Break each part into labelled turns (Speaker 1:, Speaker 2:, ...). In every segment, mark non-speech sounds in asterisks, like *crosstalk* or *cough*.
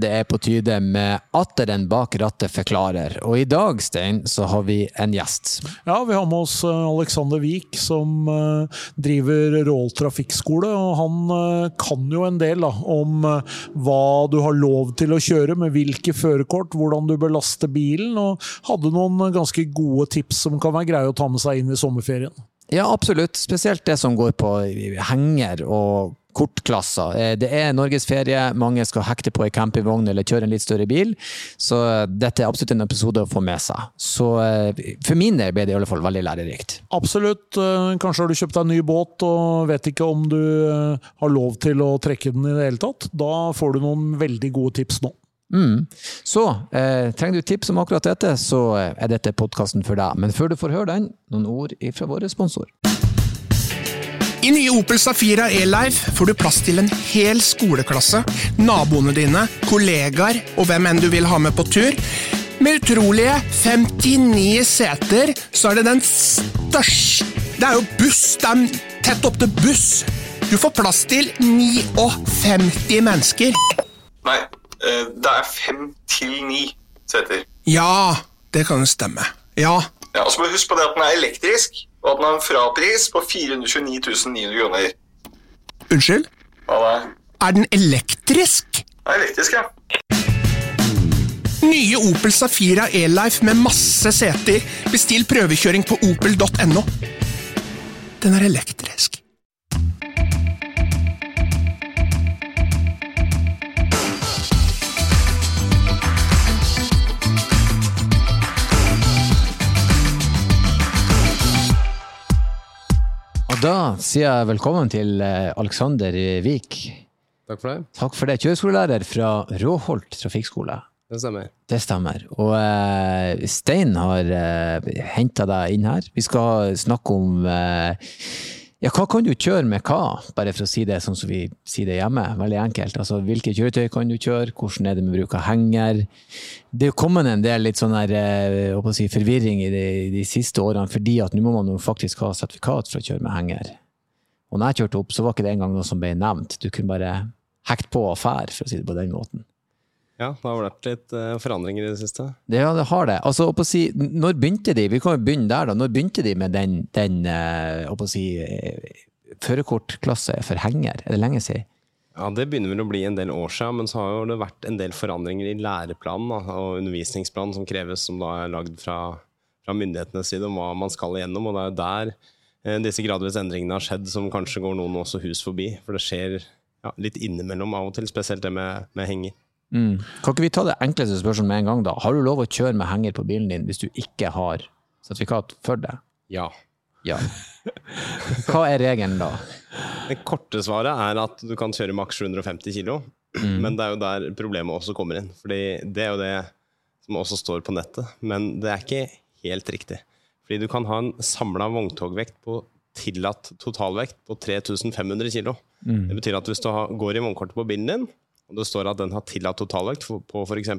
Speaker 1: Det er på tide med Atteren bak rattet forklarer. Og i dag, Stein, så har vi en gjest.
Speaker 2: Ja, vi har med oss eh, Alexander Wiik, som eh, driver Rål trafikkskole. Og han eh, kan jo en del da, om hva du har lov til å kjøre, med hvilke førerkort, hvordan du bør laste bilen, og hadde noen ganske gode tips som kan være greie å ta med seg inn i sommerferien.
Speaker 1: Ja, absolutt. Spesielt det som går på henger og kortklasser. Eh, det er norgesferie, mange skal hekte på ei campingvogn eller kjøre en litt større bil. Så dette er absolutt en episode å få med seg. Så eh, for min del ble det i alle fall veldig lærerikt.
Speaker 2: Absolutt. Eh, kanskje har du kjøpt deg en ny båt og vet ikke om du har lov til å trekke den i det hele tatt. Da får du noen veldig gode tips nå.
Speaker 1: Mm. Så eh, trenger du tips om akkurat dette, så er dette podkasten for deg. Men før du får høre den, noen ord fra vår sponsor.
Speaker 3: I nye Opel Safira E-Life får du plass til en hel skoleklasse, naboene dine, kollegaer og hvem enn du vil ha med på tur. Med utrolige 59 seter, så er det den største Det er jo buss! Det er tett opp til buss! Du får plass til 59 mennesker.
Speaker 4: Nei, eh, det er fem til ni seter.
Speaker 3: Ja, det kan jo stemme. Ja.
Speaker 4: ja og så må du huske på det at den er elektrisk og at den har en frapris på 429 900 kroner.
Speaker 3: Unnskyld?
Speaker 4: Hva da?
Speaker 3: Er den elektrisk?
Speaker 4: Den er elektrisk, ja.
Speaker 3: Nye Opel Safira E-Life med masse seter. Bestill prøvekjøring på opel.no. Den er elektrisk.
Speaker 1: Da sier jeg velkommen til eh, Alexander Vik.
Speaker 5: Takk for det.
Speaker 1: Takk for det. Kjøreskolelærer fra Råholt trafikkskole.
Speaker 5: Det stemmer.
Speaker 1: Det stemmer. Og uh, Stein har uh, eh, henta deg inn her. Vi skal snakke om uh, ja, hva kan du kjøre med hva? Bare for å si det sånn som vi sier det hjemme. Veldig enkelt. Altså, hvilke kjøretøy kan du kjøre? Hvordan er det med bruk av henger? Det er kommet en del litt sånn her, eh, si, forvirring i de, de, siste årene, fordi at nå må man jo faktisk ha sertifikat for å kjøre med henger. Og når jeg kjørte opp, så var ikke det engang noe som ble nevnt. Du kunne bare hekte på og fære, for å si det på den måten.
Speaker 5: Ja, det har vært litt uh, forandringer i det siste.
Speaker 1: Ja, det har det. Altså, si, når begynte de vi kan jo begynne der da, når begynte de med den, den uh, si, uh, førerkortklasse for henger? Er det lenge siden?
Speaker 5: Ja, Det begynner vel å bli en del år siden, men så har det vært en del forandringer i læreplanen da, og undervisningsplanen som kreves, som da er lagd fra, fra, myndighetenes side om hva man skal igjennom. og Det er jo der disse gradvis endringene har skjedd, som kanskje går noen også hus forbi. For det skjer ja, litt innimellom av og til, spesielt det med, med henger.
Speaker 1: Mm. Kan ikke vi ta det enkleste spørsmålet med en gang, da? Har du lov å kjøre med henger på bilen din hvis du ikke har sertifikat for det?
Speaker 5: Ja.
Speaker 1: ja. *laughs* Hva er regelen da?
Speaker 5: Det korte svaret er at du kan kjøre maks 750 kg. Mm. Men det er jo der problemet også kommer inn. Fordi det er jo det som også står på nettet. Men det er ikke helt riktig. Fordi du kan ha en samla vogntogvekt på tillatt totalvekt på 3500 kg. Mm. Det betyr at hvis du går i vognkortet på bilen din, og det står at den har tillatt totalvekt på f.eks.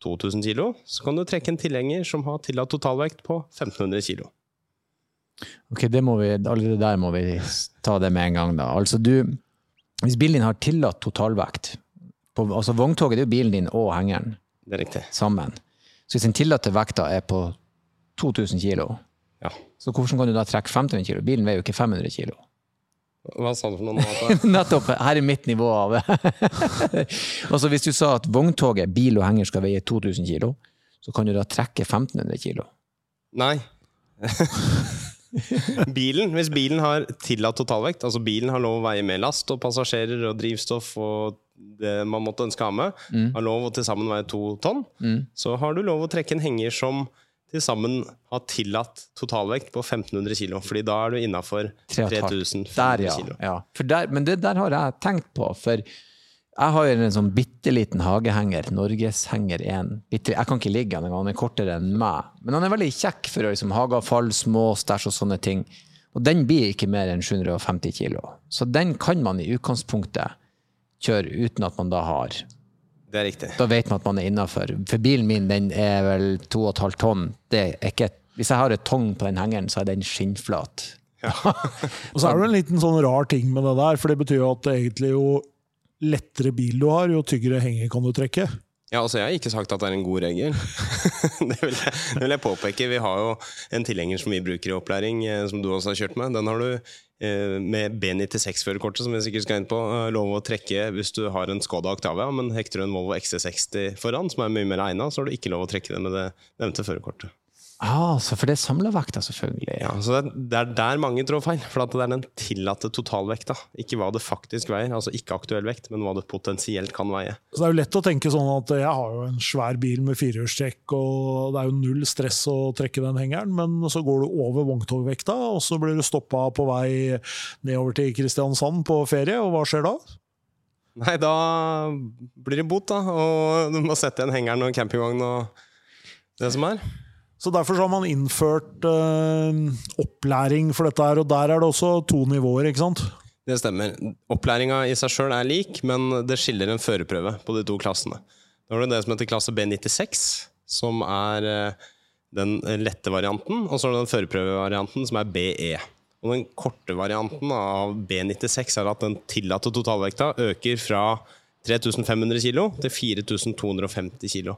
Speaker 5: 2000 kg, så kan du trekke en tilhenger som har tillatt totalvekt på 1500 kg.
Speaker 1: Ok, det må vi, allerede der må vi ta det med en gang, da. Altså du, hvis bilen din har tillatt totalvekt på, Altså vogntoget det er jo bilen din og hengeren
Speaker 5: er
Speaker 1: sammen. Så hvis den tillatte vekta er på 2000 kg,
Speaker 5: ja.
Speaker 1: så hvordan kan du da trekke 1500 kg? Bilen veier jo ikke 500 kg.
Speaker 5: Hva sa du for noe? *laughs*
Speaker 1: Nettopp. Her er mitt nivå av *laughs* Altså Hvis du sa at vogntoget, bil og henger skal veie 2000 kg, så kan du da trekke 1500 kg?
Speaker 5: Nei. *laughs* bilen, Hvis bilen har tillatt totalvekt, altså bilen har lov å veie med last og passasjerer og drivstoff og det man måtte ønske å ha med, mm. har lov å til sammen veie to tonn, mm. så har du lov å trekke en henger som til sammen har tillatt totalvekt på 1500 kg. fordi da er du innafor 3500 kg.
Speaker 1: Ja. Der, men det der har jeg tenkt på. For jeg har jo en sånn bitte liten hagehenger, Norgeshenger 1. Jeg kan ikke ligge den, han er kortere enn meg. Men han er veldig kjekk for liksom, hageavfall, små stæsj og sånne ting. Og den blir ikke mer enn 750 kilo. Så den kan man i utgangspunktet kjøre uten at man da har
Speaker 5: det er riktig.
Speaker 1: Da vet man at man er innafor. For bilen min den er vel 2,5 tonn. Det er ikke, hvis jeg har et tong på den hengeren, så er den skinnflat. Ja. *laughs*
Speaker 2: og så er det en liten sånn rar ting med det der, for det betyr jo at det egentlig jo lettere bil du har, jo tyggere henger kan du trekke.
Speaker 5: Ja, altså Jeg har ikke sagt at det er en god regel. *laughs* det, vil jeg, det vil jeg påpeke. Vi har jo en tilhenger som vi bruker i opplæring, eh, som du også har kjørt med. Den har du eh, med B96-førerkortet, som vi sikkert skal inn på, eh, lov å trekke hvis du har en Skoda Octavia, men hekter du en Volvo XC60 foran, som er mye mer egna, så har du ikke lov å trekke det med det nevnte førerkortet.
Speaker 1: Ah, for det er samlevekta, selvfølgelig.
Speaker 5: Ja, så det, det er der mange trår feil. For at det er den tillatte totalvekta. Ikke hva det faktisk veier. Altså ikke aktuell vekt, men hva det potensielt kan veie.
Speaker 2: Så Det er jo lett å tenke sånn at jeg har jo en svær bil med firehjulstrekk, og det er jo null stress å trekke den hengeren, men så går du over vogntogvekta, og så blir du stoppa på vei nedover til Kristiansand på ferie, og hva skjer da?
Speaker 5: Nei, da blir det bot, da. Og du må sette igjen hengeren og campingvogn og det som er.
Speaker 2: Så Derfor så har man innført eh, opplæring for dette, her, og der er det også to nivåer. ikke sant?
Speaker 5: Det stemmer. Opplæringa i seg sjøl er lik, men det skiller en førerprøve på de to klassene. Da har du det som heter klasse B96, som er eh, den lette varianten, og så har du den førerprøvevarianten, som er BE. Og den korte varianten av B96 er at den tillatte totalvekta øker fra 3500 kg til 4250 kg.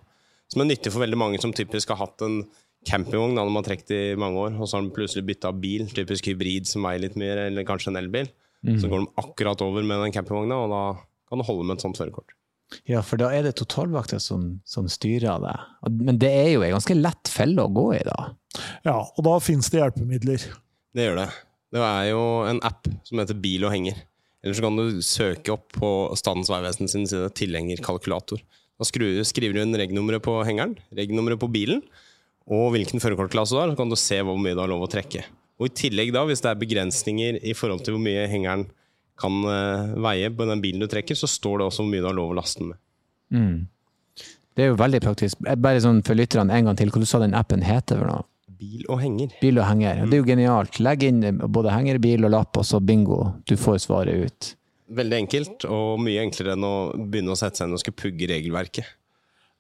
Speaker 5: Som er nyttig for veldig mange som typisk har hatt en campingvogn han har trukket i mange år, og så har de plutselig bytta bil, typisk hybrid som veier litt mer, eller kanskje en elbil.
Speaker 1: Mm.
Speaker 5: Så går de akkurat over med den campingvogna, og da kan du holde med et sånt førerkort.
Speaker 1: Ja, for da er det totalvakta som, som styrer det. Men det er jo ei ganske lett felle å gå i, da.
Speaker 2: Ja, og da finnes det hjelpemidler.
Speaker 5: Det gjør det. Det er jo en app som heter Bil og henger. Eller så kan du søke opp på Statens vegvesen sin side tilhengerkalkulator. Da skriver du inn regnummeret på hengeren, regnummeret på bilen, og hvilken førerkortklasse du har, så kan du se hvor mye du har lov å trekke. Og I tillegg, da, hvis det er begrensninger i forhold til hvor mye hengeren kan uh, veie på den bilen du trekker, så står det også hvor mye du har lov å laste den med.
Speaker 1: Mm. Det er jo veldig praktisk. Eh, bare sånn for lytterne en gang til, hva du sa den appen heter for noe?
Speaker 5: Bil og henger.
Speaker 1: Bil og henger. Det er jo genialt. Legg inn både henger, bil og lapp, og så bingo. Du får svaret ut.
Speaker 5: Veldig enkelt, og mye enklere enn å begynne å sette seg inn og skulle pugge regelverket.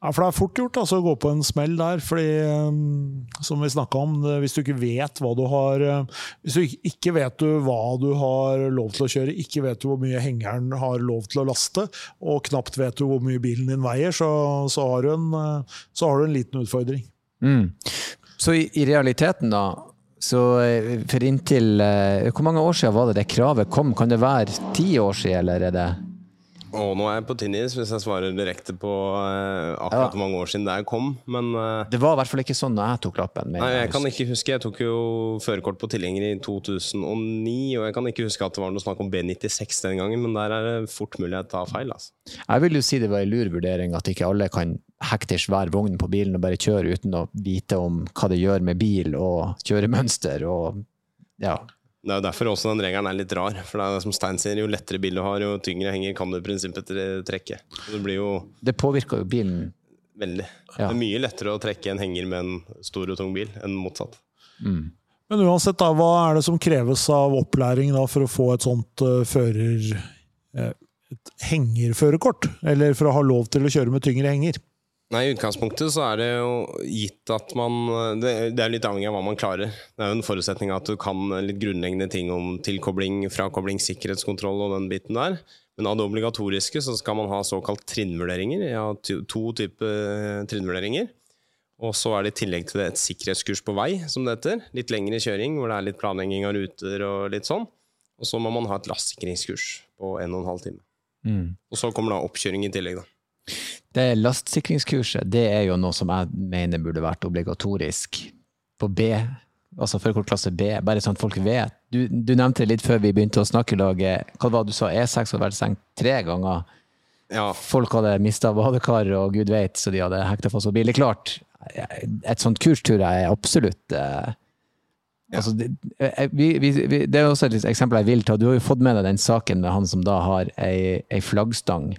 Speaker 2: Ja, for Det er fort gjort altså, å gå på en smell der. fordi um, som vi om, Hvis du ikke vet hva du har uh, Hvis du ikke vet du hva du har lov til å kjøre, ikke vet du hvor mye hengeren har lov til å laste, og knapt vet du hvor mye bilen din veier, så, så, har, du en, uh, så har, du en, liten utfordring.
Speaker 1: Mm. Så i, i, realiteten, da så for inntil Hvor mange år siden var det det kravet kom? Kan det være ti år siden, eller er det
Speaker 5: og nå er jeg på tinnis hvis jeg svarer direkte på uh, akkurat hvor mange år siden det kom, men uh,
Speaker 1: Det var i hvert fall ikke sånn da jeg tok lappen.
Speaker 5: Nei, jeg, jeg kan ikke huske. Jeg tok jo førerkort på tilhenger i 2009, og jeg kan ikke huske at det var noe snakk om B96 den gangen, men der er det fort mulig jeg tar feil. Altså.
Speaker 1: Jeg vil jo si det var en lur vurdering at ikke alle kan hektisk hver vogn på bilen og bare kjøre uten å vite om hva det gjør med bil og kjøremønster og ja,
Speaker 5: det er jo derfor også den regelen er litt rar. For det er som Stein sier, jo lettere bil du har, jo tyngre henger kan du i prinsippet trekke. Det blir jo
Speaker 1: Det påvirker jo bilen.
Speaker 5: Veldig. Ja. Det er mye lettere å trekke en henger med en stor og tung bil enn motsatt.
Speaker 2: Mm. Men uansett, da, hva er det som kreves av opplæring da, for å få et sånt uh, fører... Uh, et hengerførerkort? Eller for å ha lov til å kjøre med tyngre henger?
Speaker 5: Nei, I utgangspunktet så er det jo gitt at man det, det, er litt avhengig av hva man klarer. Det er jo en forutsetning at du kan litt grunnleggende ting om tilkobling, frakobling, sikkerhetskontroll og den biten der. Men av det obligatoriske så skal man ha såkalt trinnvurderinger. Jeg har to typer eh, trinnvurderinger. Og så er det i tillegg til det et sikkerhetskurs på vei, som det heter. Litt lengre kjøring, hvor det er litt planlegging av ruter og litt sånn. Og så må man ha et lastsikringskurs på en og en halv time. Mm. Og så kommer da oppkjøring i tillegg, da.
Speaker 1: Det lastsikringskurset det er jo noe som jeg mener burde vært obligatorisk på B, altså førerkortklasse B, bare sånn at folk vet. Du, du, nevnte det litt før vi begynte å snakke i lag. Hva var det du sa? E6 hadde vært stengt tre ganger. Ja. Folk hadde mista badekar og gud veit, så de hadde hekta fast på billig klart, et sånt kurs tror jeg er absolutt eh, ja. altså, det, eh, vi, vi, det, er også et eksempel jeg vil ta. Du har jo fått med deg den saken med han som da har ei, ei flaggstang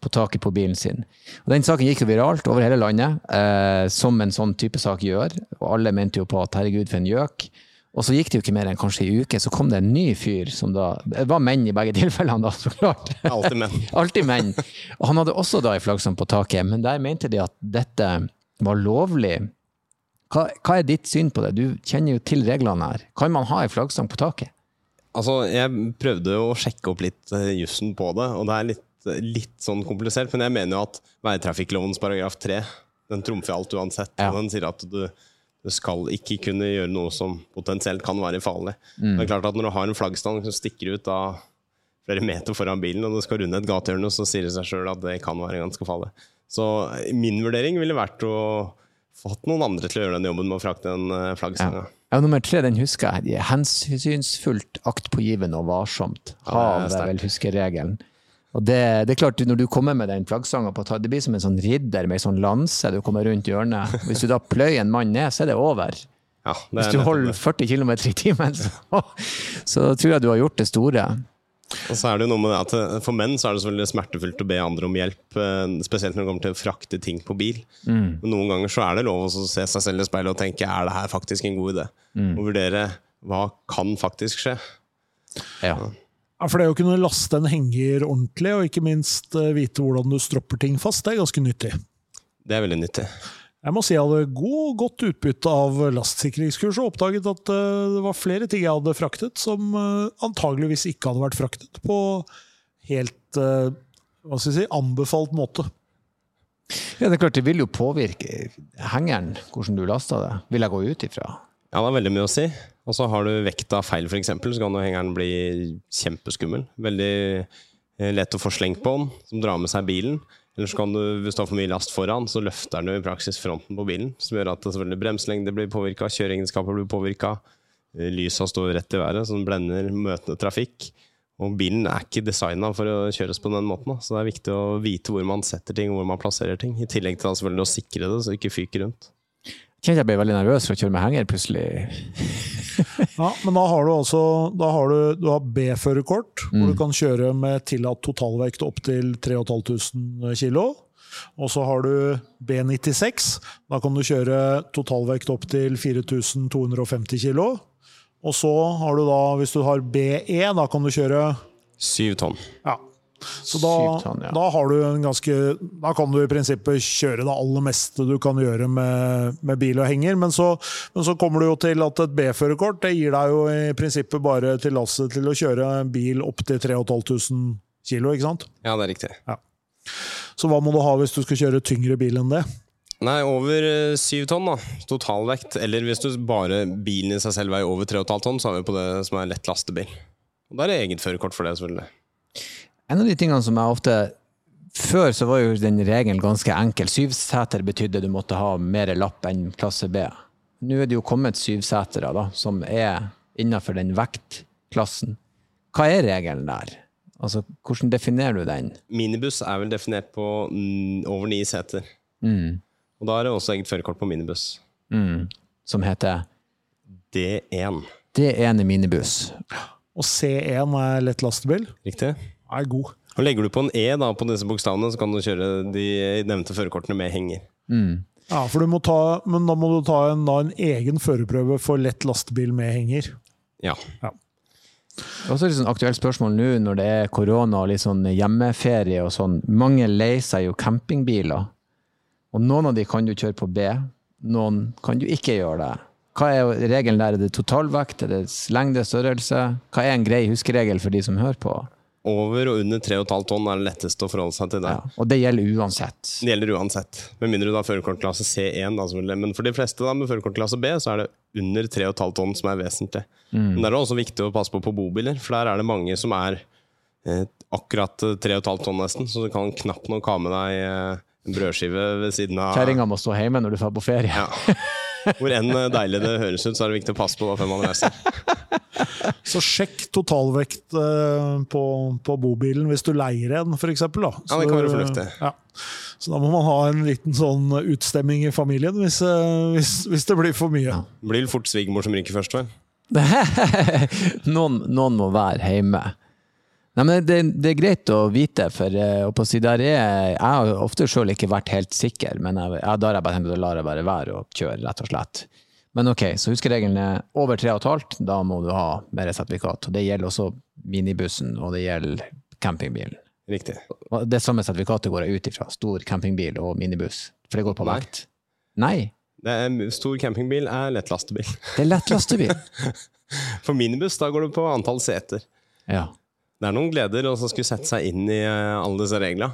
Speaker 1: på taket på bilen sin. Og Den saken gikk jo viralt over hele landet, eh, som en sånn type sak gjør. Og alle mente jo på at herregud, for en gjøk. Og så gikk det jo ikke mer enn kanskje en uke, så kom det en ny fyr som da Det var menn i begge *laughs* tilfellene, da, så klart.
Speaker 5: Alltid menn. *laughs*
Speaker 1: Alltid menn. Og han hadde også da ei flaggstang på taket, men der mente de at dette var lovlig. Hva, hva, er ditt syn på det? Du kjenner jo til reglene her. Kan man ha ei flaggsang på taket?
Speaker 5: Altså, jeg prøvde å sjekke opp litt uh, jussen på det, og det er litt litt sånn komplisert, men jeg mener jo at veitrafikklovens paragraf 3 den trumfer alt uansett.
Speaker 1: Ja.
Speaker 5: Den sier at du, du skal ikke kunne gjøre noe som potensielt kan være farlig. Det er klart at Når du har en flaggstang som stikker ut av flere meter foran bilen, og du skal runde et gatehjørne, så sier det seg sjøl at det kan være ganske farlig. Så min vurdering ville vært å fått noen andre til å gjøre den jobben med å frakte den eh, flaggstanga.
Speaker 1: Ja, nummer tre, den husker jeg. Hensynsfullt, aktpågivende og varsomt.
Speaker 5: Ja,
Speaker 1: Hav
Speaker 5: det er
Speaker 1: er vel huskeregelen. Og det, det er klart, når du kommer med den flaggstanga på Det blir som en sånn ridder med en sånn lanse du kommer rundt hjørnet. Hvis du da pløyer en mann ned, så er det over.
Speaker 5: Ja, det
Speaker 1: Hvis du holder 40 km i timen, så, så tror jeg du har gjort det store.
Speaker 5: Og så er det jo noe med at eh, For menn så er det selvfølgelig smertefullt å be andre om hjelp, eh, spesielt når det kommer til å frakte ting på bil. Men noen ganger så er det lov å se seg selv i speilet og tenke er det her faktisk en god idé? Og vurdere hva kan faktisk skje.
Speaker 1: Ja.
Speaker 2: Ja, For det å kunne laste en henger ordentlig, og ikke minst eh, vite hvordan du stropper ting fast, det er ganske nyttig.
Speaker 5: Det er veldig nyttig.
Speaker 2: Jeg må si jeg hadde god, godt utbytte av lastsikringskurs og oppdaget at eh, det var flere ting jeg hadde fraktet som eh, antageligvis ikke hadde vært fraktet på helt hva skal jeg si, anbefalt måte.
Speaker 1: ja, det er klart, det vil jo påvirke hengeren, hvordan du laster det. Vil jeg gå ut ifra.
Speaker 5: Ja, det er veldig mye å si. Og så har du vekta feil, f.eks., så kan hengeren bli kjempeskummel. Veldig eh, lett å få slengt på den, som drar med seg bilen. Eller så kan du, hvis du har for mye last foran, så løfter den jo i praksis fronten på bilen. Som gjør at selvfølgelig bremselengde blir påvirka, kjøreegenskaper blir påvirka. Lysa står rett i været, så den blender møtende trafikk. Og bilen er ikke designa for å kjøres på den måten. Så det er viktig å vite hvor man setter ting, hvor man plasserer ting. I tillegg til selvfølgelig å sikre det, så det ikke fyker rundt.
Speaker 1: Kjente jeg ble veldig nervøs for å kjøre med henger plutselig.
Speaker 2: Ja, Men da har du altså da har du, du har B-førerkort, hvor du kan kjøre med tillatt totalvekt opp til 3500 kg. Og så har du B96. Da kan du kjøre totalvekt opp til 4250 kg. Og så har du da, hvis du har BE, da kan du kjøre
Speaker 5: 7 tonn.
Speaker 2: ja. Så da,
Speaker 1: tonn, ja.
Speaker 2: da har du en ganske Da kan du i prinsippet kjøre det aller meste du kan gjøre med, med bil og henger, men så, men så kommer du jo til at et B-førerkort det gir deg jo i prinsippet bare tillatelse til å kjøre en bil opp til 3500 kilo, ikke sant?
Speaker 5: Ja, det er riktig.
Speaker 2: Så hva må du ha hvis du skal kjøre tyngre bil enn det?
Speaker 5: Nei, over eh, syv tonn, da. Totalvekt. Eller hvis du bare bilen i seg selv veier over 3,5 tonn, så er vi på det som er lett lastebil. Og Da er det eget førerkort for det, selvfølgelig.
Speaker 1: En av de tingene som jeg ofte Før så var jo den regelen ganske enkel. Syvseter betydde du måtte ha mer lapp enn klasse B. Nå er det jo kommet syvsetere da, som er innenfor den vektklassen. Hva er regelen der? Altså, Hvordan definerer du den?
Speaker 5: Minibuss er vel definert på mm, over ni seter. Og da er det også eget førerkort på minibuss.
Speaker 1: Mm. Som heter
Speaker 5: D1.
Speaker 1: D1 er minibuss.
Speaker 2: Og C1 er lett lastebil.
Speaker 5: Riktig?
Speaker 2: Er god.
Speaker 5: Og Legger du på en E da på disse bokstavene, så kan du kjøre de nevnte førerkortene med henger.
Speaker 2: Ja, for du må ta, Men da må du ta en, da en egen førerprøve for lett lastebil med henger.
Speaker 5: Ja.
Speaker 1: Det er også et sånn aktuelt spørsmål nå når det er korona og litt sånn hjemmeferie og sånn. Mange leier seg jo campingbiler. Og noen av de kan du kjøre på B, noen kan du ikke gjøre det. Hva er regelen der? Er det totalvekt? Er det lengde, størrelse? Hva er en grei huskeregel for de som hører på?
Speaker 5: Over og under 3,5 tonn er det letteste å forholde seg til det.
Speaker 1: Ja, og det gjelder uansett.
Speaker 5: Det gjelder uansett. Med mindre du har førerkortklasse C1. Da. Men for de fleste da, med førerkortklasse B så er det under 3,5 tonn som er vesentlig. Men det er også viktig å passe på på bobiler, for der er det mange som er eh, akkurat eh, 3,5 tonn nesten, så du kan knapt nok ha med deg eh, en brødskive ved siden av
Speaker 1: Kjerringa må stå hjemme når du drar på ferie.
Speaker 5: Ja. Hvor enn eh, deilig det høres ut, så er det viktig å passe på da før man reiser. *laughs* *laughs*
Speaker 2: Så sjekk totalvekt eh, på, på bobilen hvis du leier en, f.eks.
Speaker 5: Ja, det kan være fornuftig.
Speaker 2: Ja. Så da må man ha en liten sånn utstemming i familien hvis, eh, hvis, hvis det blir for mye.
Speaker 5: Det blir fort svigermor som ryker først, vel? *laughs*
Speaker 1: noen, noen må være hjemme. Nei, men det, det er greit å vite, for eh, å si, der er, jeg har ofte sjøl ikke vært helt sikker, men jeg, jeg, da har jeg bare tenkt å la det bare være å kjøre, rett og slett. Men ok, så huskeregelen er over 3,5, da må du ha mer sertifikat. Og det gjelder også minibussen, og det gjelder campingbilen.
Speaker 5: Riktig.
Speaker 1: Det samme sertifikatet går jeg ut ifra. Stor campingbil og minibuss. For det går på
Speaker 5: Nei.
Speaker 1: vekt. Nei,
Speaker 5: Det er, stor campingbil er lett lastebil. *laughs*
Speaker 1: det er lett lastebil. *laughs*
Speaker 5: For minibuss da går du på antall seter.
Speaker 1: Ja.
Speaker 5: Det er noen gleder å skulle sette seg inn i eh, alle disse reglene.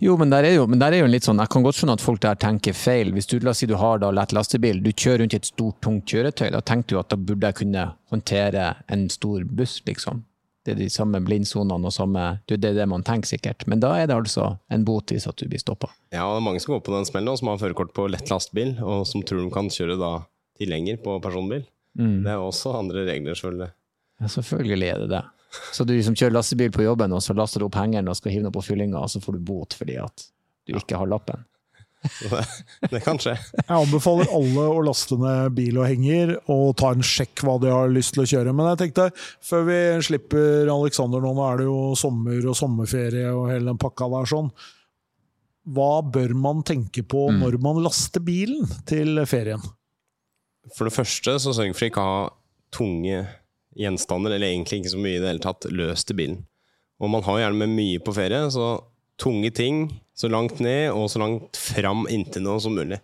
Speaker 1: Jo, men der er jo, men der er jo en litt sånn, jeg kan godt skjønne at folk der tenker feil. Hvis du la oss si du har da lett lastebil, du kjører rundt i et stort, tungt kjøretøy, da tenker du at da burde jeg kunne håndtere en stor buss, liksom. Det er de samme blindsonene og samme Det er det man tenker sikkert. Men da er det altså en bot hvis at du blir stoppa.
Speaker 5: Ja, det er mange som går på den smellen, og som har førerkort på lett lastebil, og som tror de kan kjøre da tilhenger på personbil. Det er også andre regler, selvfølgelig.
Speaker 1: Ja, selvfølgelig er det det. Så du liksom kjører lastebil på jobben, og så laster du opp hengeren og skal hive den opp på fyllinga, og så får du bot fordi at du ikke har lappen.
Speaker 5: Det, det kan skje.
Speaker 2: Jeg anbefaler alle å laste ned bil og henger og ta en sjekk hva de har lyst til å kjøre. Men jeg tenkte, før vi slipper Alexander nå, nå er det jo sommer og sommerferie og hele den pakka der sånn. Hva bør man tenke på når man laster bilen til ferien?
Speaker 5: For det første så sørg for ikke å ha tunge gjenstander, eller egentlig ikke så mye i det hele tatt, løst til bilen. Og man har gjerne med mye på ferie, så tunge ting så langt ned og så langt fram inntil noe som mulig.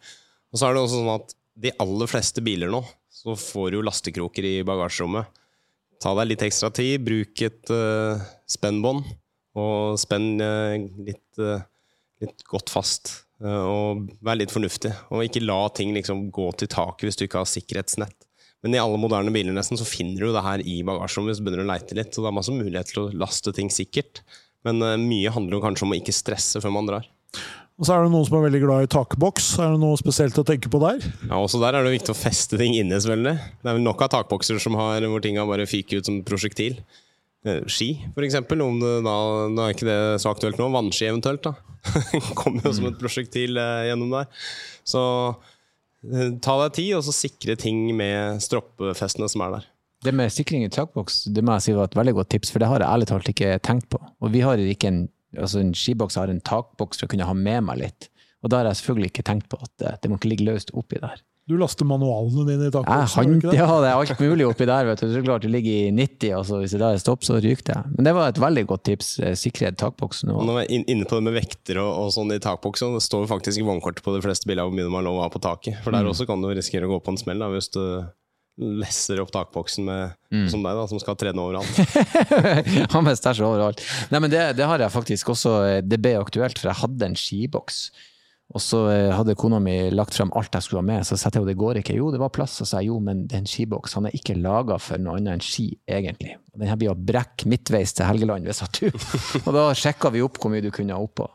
Speaker 5: Og så er det også sånn at de aller fleste biler nå, så får du lastekroker i bagasjerommet. Ta deg litt ekstra tid, bruk et uh, spennbånd, og spenn uh, litt, uh, litt godt fast. og vær litt fornuftig, og ikke la ting liksom gå til taket hvis du ikke har sikkerhetsnett. Men i alle moderne biler nesten så finner du det her i bagasjerommet hvis du begynner å leite litt. Så det er masse mulighet til å laste ting sikkert. Men mye handler jo kanskje om å ikke stresse før man drar.
Speaker 2: Og så er det noen som er veldig glad i takboks. Er det noe spesielt å tenke på der?
Speaker 5: Ja, også Der er det viktig å feste ting inne. selvfølgelig. Det er vel nok av takbokser som har, hvor ting har bare fyker ut som prosjektil. Ski, for eksempel. Om det, da, da er ikke det så aktuelt nå. Vannski eventuelt. da. *laughs* Kommer jo som et prosjektil eh, gjennom der. Så eh, ta deg tid, og så sikre ting med stroppefestene som er der.
Speaker 1: Det med sikring i takboks det må jeg si var et veldig godt tips, for det har jeg ærlig talt ikke tenkt på. Og vi har ikke en altså en skiboks har en takboks for å kunne ha med meg litt. Og da har jeg selvfølgelig ikke tenkt på at det, det må ikke ligge løst oppi der.
Speaker 2: Du laster manualene dine i
Speaker 1: Jeg
Speaker 2: takboksen? det?
Speaker 1: ja, det er alt mulig oppi der. vet du. Så er klart det ligger i 90, og så hvis det da er stopp, så ryker det. Men det var et veldig godt tips. Sikkerhet Sikre takboksen.
Speaker 5: Og når vi er inne på det med vekter og, og sånn i takboksen, det står jo faktisk i vognkortet på de fleste biler hvor mye man har lov å ha på taket. For der også kan du risikere å gå på en smell da, hvis du lesser opp takboksen med, som deg, da, som skal trene overalt. *laughs*
Speaker 1: Han med stæsj overalt. Nei, men det, det har jeg faktisk også. eh, Det ble aktuelt, for jeg hadde en skiboks. Og så eh, hadde kona mi lagt frem alt jeg skulle ha med, så sa jeg at det går ikke. Jo, det var plass. Så sa jeg jo, men det er en skiboks. Han er ikke laga for noe annet enn ski, egentlig. Og Den her blir å brekke midtveis til Helgeland hvis at du *laughs* Og da sjekka vi opp hvor mye du kunne ha oppå.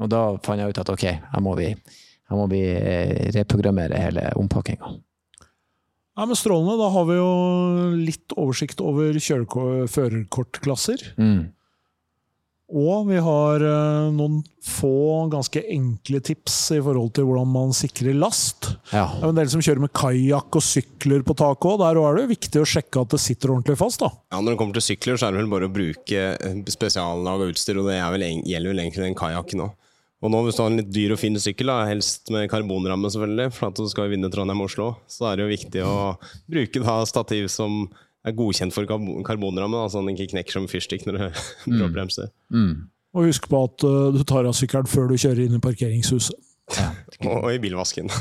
Speaker 1: Og da fant jeg ut at ok, her må vi, her må vi eh, reprogrammere hele ompakkinga.
Speaker 2: Ja, men Strålende. Da har vi jo litt oversikt over førerkortklasser.
Speaker 1: Mm.
Speaker 2: Og vi har eh, noen få ganske enkle tips i forhold til hvordan man sikrer last.
Speaker 1: Ja.
Speaker 2: Det er en del som kjører med kajakk og sykler på taket òg. Der er det jo viktig å sjekke at det sitter ordentlig fast. da.
Speaker 5: Ja, Når det kommer til sykler, så er det vel bare å bruke eh, spesiallaga utstyr, og det er vel, gjelder vel egentlig den kajakken òg. Og nå hvis du har en litt dyr og fin sykkel, da, helst med karbonramme selvfølgelig, for at du skal vinne Trondheim-Oslo, så er det jo viktig å bruke da stativ som er godkjent for karbonrammen, karbonramme, da, så den ikke knekker som fyrstikk når du *laughs* bråbremser.
Speaker 2: Og husk på at uh, du tar av sykkelen før du kjører inn i parkeringshuset.
Speaker 5: Og, *laughs* og i bilvasken. *laughs*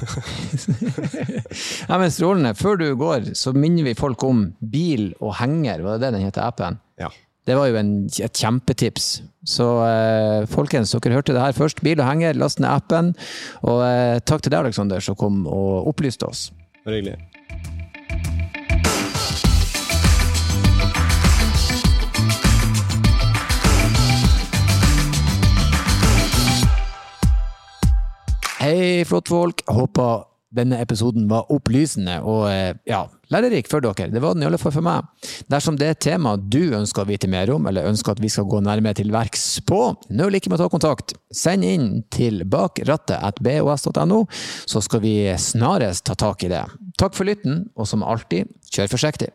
Speaker 1: Ja, men Strålende. Før du går, så minner vi folk om bil og henger. Var det det den heter, appen?
Speaker 5: ja.
Speaker 1: Det var jo en, et kjempetips. Så eh, folkens, dere hørte det her først. Bil og henger, last ned appen. Og eh, takk til deg, Aleksander, som kom og opplyste oss.
Speaker 5: Bare hyggelig.
Speaker 1: Hei, flottfolk. Håper denne episoden var opplysende og eh, ja, lærerik for dere. Det var den i alle fall for meg. Dersom det er et tema du ønsker å vite mer om, eller ønsker at vi skal gå nærmere til verks på, nøl ikke med å ta kontakt. Send inn til bakrattet.bos.no, så skal vi snarest ta tak i det. Takk for lytten, og som alltid, kjør forsiktig.